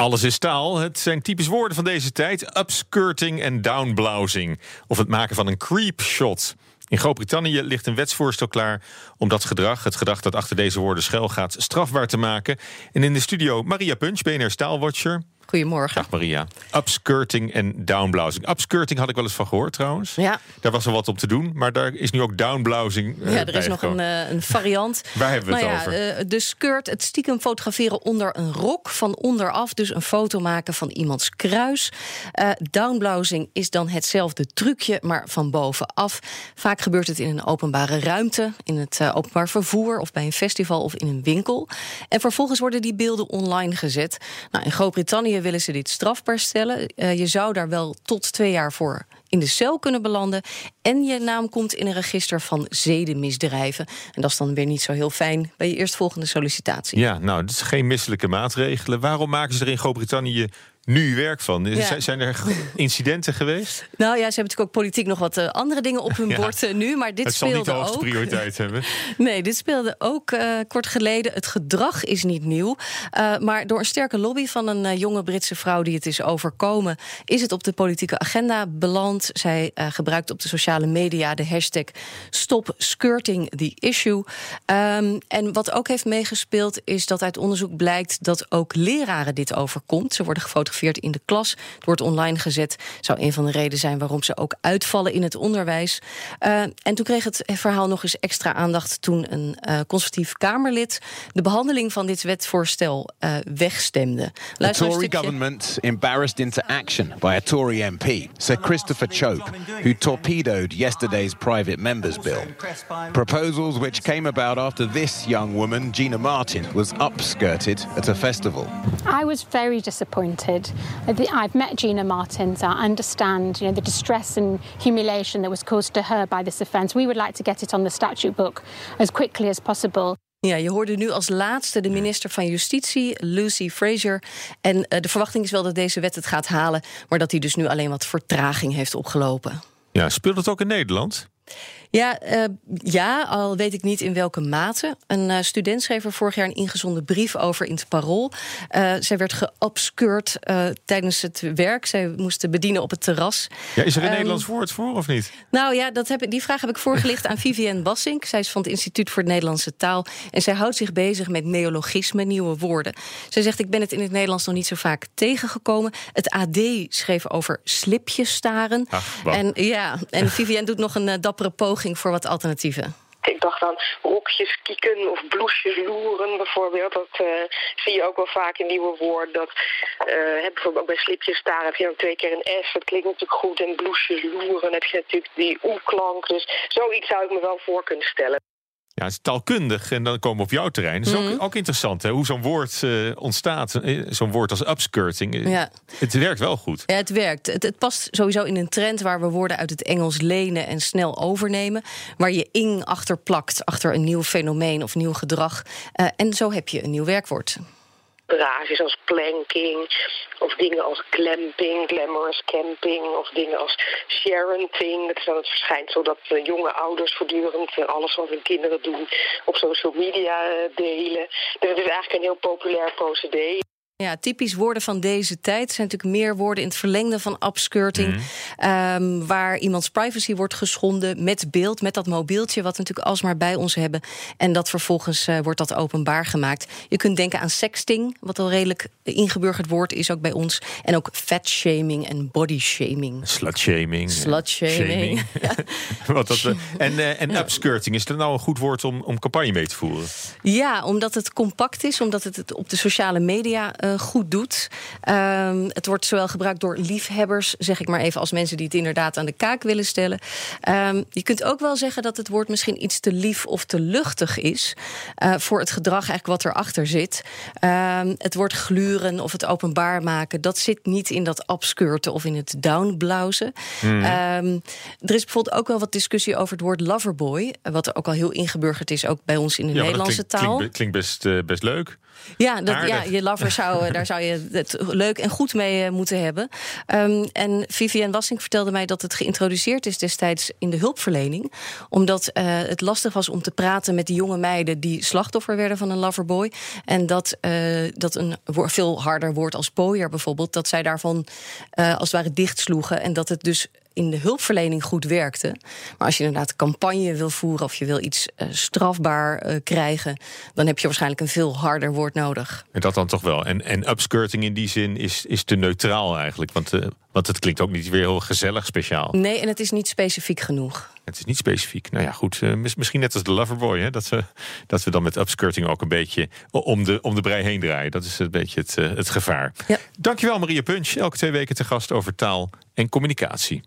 Alles is taal. Het zijn typisch woorden van deze tijd. Upskirting en downblousing. Of het maken van een creep shot. In Groot-Brittannië ligt een wetsvoorstel klaar om dat gedrag, het gedrag dat achter deze woorden schuil gaat, strafbaar te maken. En in de studio Maria Punch, BNR Staalwatcher. Goedemorgen. Dag Maria. Upskirting en downblousing. Upskirting had ik wel eens van gehoord trouwens. Ja. Daar was er wat op te doen, maar daar is nu ook downblousing. Uh, ja, er is nog een, uh, een, variant. Waar hebben we het nou ja, over? Uh, de skirt, het stiekem fotograferen onder een rok van onderaf. Dus een foto maken van iemands kruis. downblousing is dan hetzelfde trucje, maar van bovenaf. Vaak gebeurt het in een openbare ruimte, in het openbaar vervoer of bij een festival of in een winkel. En vervolgens worden die beelden online gezet. Nou, in Groot-Brittannië willen ze dit strafbaar stellen. Uh, je zou daar wel tot twee jaar voor in de cel kunnen belanden. En je naam komt in een register van zedenmisdrijven. En dat is dan weer niet zo heel fijn bij je eerstvolgende sollicitatie. Ja, nou, dat is geen misselijke maatregelen. Waarom maken ze er in Groot-Brittannië nu werk van? Ja. Zijn er incidenten geweest? Nou ja, ze hebben natuurlijk ook politiek nog wat uh, andere dingen op hun ja. bord uh, nu. Maar dit het speelde zal niet de hoogste ook. prioriteit hebben. nee, dit speelde ook uh, kort geleden. Het gedrag is niet nieuw. maar door een sterke lobby van een jonge Britse vrouw die het is overkomen, is het op de politieke agenda beland. Zij gebruikt op de sociale media de hashtag Stop Skirting the Issue. Um, en wat ook heeft meegespeeld, is dat uit onderzoek blijkt dat ook leraren dit overkomt. Ze worden gefotografeerd in de klas. Het wordt online gezet. Zou een van de redenen zijn waarom ze ook uitvallen in het onderwijs. Uh, en toen kreeg het verhaal nog eens extra aandacht toen een uh, conservatief Kamerlid de behandeling van dit wetvoorstel uh, wegstemde. The Tory government embarrassed into action by a Tory MP, Sir Christopher Chope, who torpedoed yesterday's private members bill. Proposals which came about after this young woman, Gina Martin, was upskirted at a festival. I was very disappointed. I've met Gina Martin, so I understand you know, the distress and humiliation that was caused to her by this offence. We would like to get it on the statute book as quickly as possible. Ja, je hoorde nu als laatste de minister van Justitie, Lucy Fraser. En uh, de verwachting is wel dat deze wet het gaat halen, maar dat hij dus nu alleen wat vertraging heeft opgelopen. Ja, speelt het ook in Nederland? Ja, uh, ja, al weet ik niet in welke mate. Een uh, student schreef er vorig jaar een ingezonden brief over in het Parool. Uh, zij werd geobscured tijdens het werk. Zij moest bedienen op het terras. Ja, is er een um, Nederlands woord voor of niet? Nou ja, dat heb, die vraag heb ik voorgelicht aan Vivienne Bassink. Zij is van het Instituut voor het Nederlandse Taal. En zij houdt zich bezig met neologismen, nieuwe woorden. Zij zegt, ik ben het in het Nederlands nog niet zo vaak tegengekomen. Het AD schreef over slipjes staren. Ach, en ja, en Vivienne doet nog een dappere poging voor wat alternatieven. Ik dacht aan rokjes kieken of bloesjes loeren bijvoorbeeld. Dat uh, zie je ook wel vaak in nieuwe woorden. Dat uh, bijvoorbeeld ook bij slipjes daar heb je ook twee keer een S. Dat klinkt natuurlijk goed. En bloesjes loeren heb je natuurlijk die oe-klank. Dus zoiets zou ik me wel voor kunnen stellen. Ja, het is taalkundig en dan komen we op jouw terrein. Dat is ook, Mhm. ook interessant, hè? hoe zo'n woord uh, ontstaat. Eh, Zo'n woord als upskirting. Eh, Ja. Het werkt wel goed. Ja, het werkt. Het, het past sowieso in een trend waar we woorden uit het Engels lenen en snel overnemen. Waar je ing achter plakt, achter een nieuw fenomeen of nieuw gedrag. Uh, en zo heb je een nieuw werkwoord. Rages als planking of dingen als clamping, glamorous camping of dingen als sharenting. Dat is dan het verschijnsel dat uh, jonge ouders voortdurend uh, alles wat hun kinderen doen op social media uh, delen. Dus het is eigenlijk een heel populair procedé. Ja, typisch woorden van deze tijd Er zijn natuurlijk meer woorden in het verlengde van upskirting. Mhm. Um, waar iemands privacy wordt geschonden met beeld, met dat mobieltje, wat we natuurlijk alsmaar bij ons hebben. En dat vervolgens uh, wordt dat openbaar gemaakt. Je kunt denken aan sexting, wat al redelijk ingeburgerd woord is ook bij ons. En ook fatshaming en bodyshaming. Slutshaming. Slutshaming. Ja. wat dat, uh, en uh, en upskirting, is dat nou een goed woord om, om campagne mee te voeren? Ja, omdat het compact is, omdat het het op de sociale media uh, goed doet. Um, het wordt zowel gebruikt door liefhebbers, zeg ik maar even, als mensen die het inderdaad aan de kaak willen stellen. Um, je kunt ook wel zeggen dat het woord misschien iets te lief of te luchtig is uh, voor het gedrag eigenlijk wat erachter zit. Um, het woord gluren of het openbaar maken, dat zit niet in dat upskirten of in het downblauzen. Mm. er is bijvoorbeeld ook wel wat discussie over het woord loverboy, wat ook al heel ingeburgerd is, ook bij ons in de ja, Nederlandse klinkt, taal. Klinkt, klinkt best, uh, best leuk. Ja, dat, ja je lover zou, daar zou je het leuk en goed mee moeten hebben. Um, en Vivienne Wassing vertelde mij dat het geïntroduceerd is destijds in de hulpverlening. Omdat uh, het lastig was om te praten met die jonge meiden die slachtoffer werden van een loverboy. En dat, uh, dat een veel harder woord als pooier bijvoorbeeld, dat zij daarvan uh, als het ware dichtsloegen. En dat het dus in de hulpverlening goed werkte. Maar als je inderdaad een campagne wil voeren of je wil iets uh, strafbaar uh, krijgen, dan heb je waarschijnlijk een veel harder woord nodig. En dat dan toch wel. En, en upskirting in die zin is, is te neutraal eigenlijk. Want, uh, want het klinkt ook niet weer heel gezellig speciaal. Nee, en het is niet specifiek genoeg. Het is niet specifiek. Nou ja, goed. misschien net als de Loverboy. Hè, dat, we, dat we dan met upskirting ook een beetje om de, om de brei heen draaien. Dat is een beetje het, het gevaar. Ja. Dankjewel Maria Punch. Elke twee weken te gast over taal en communicatie.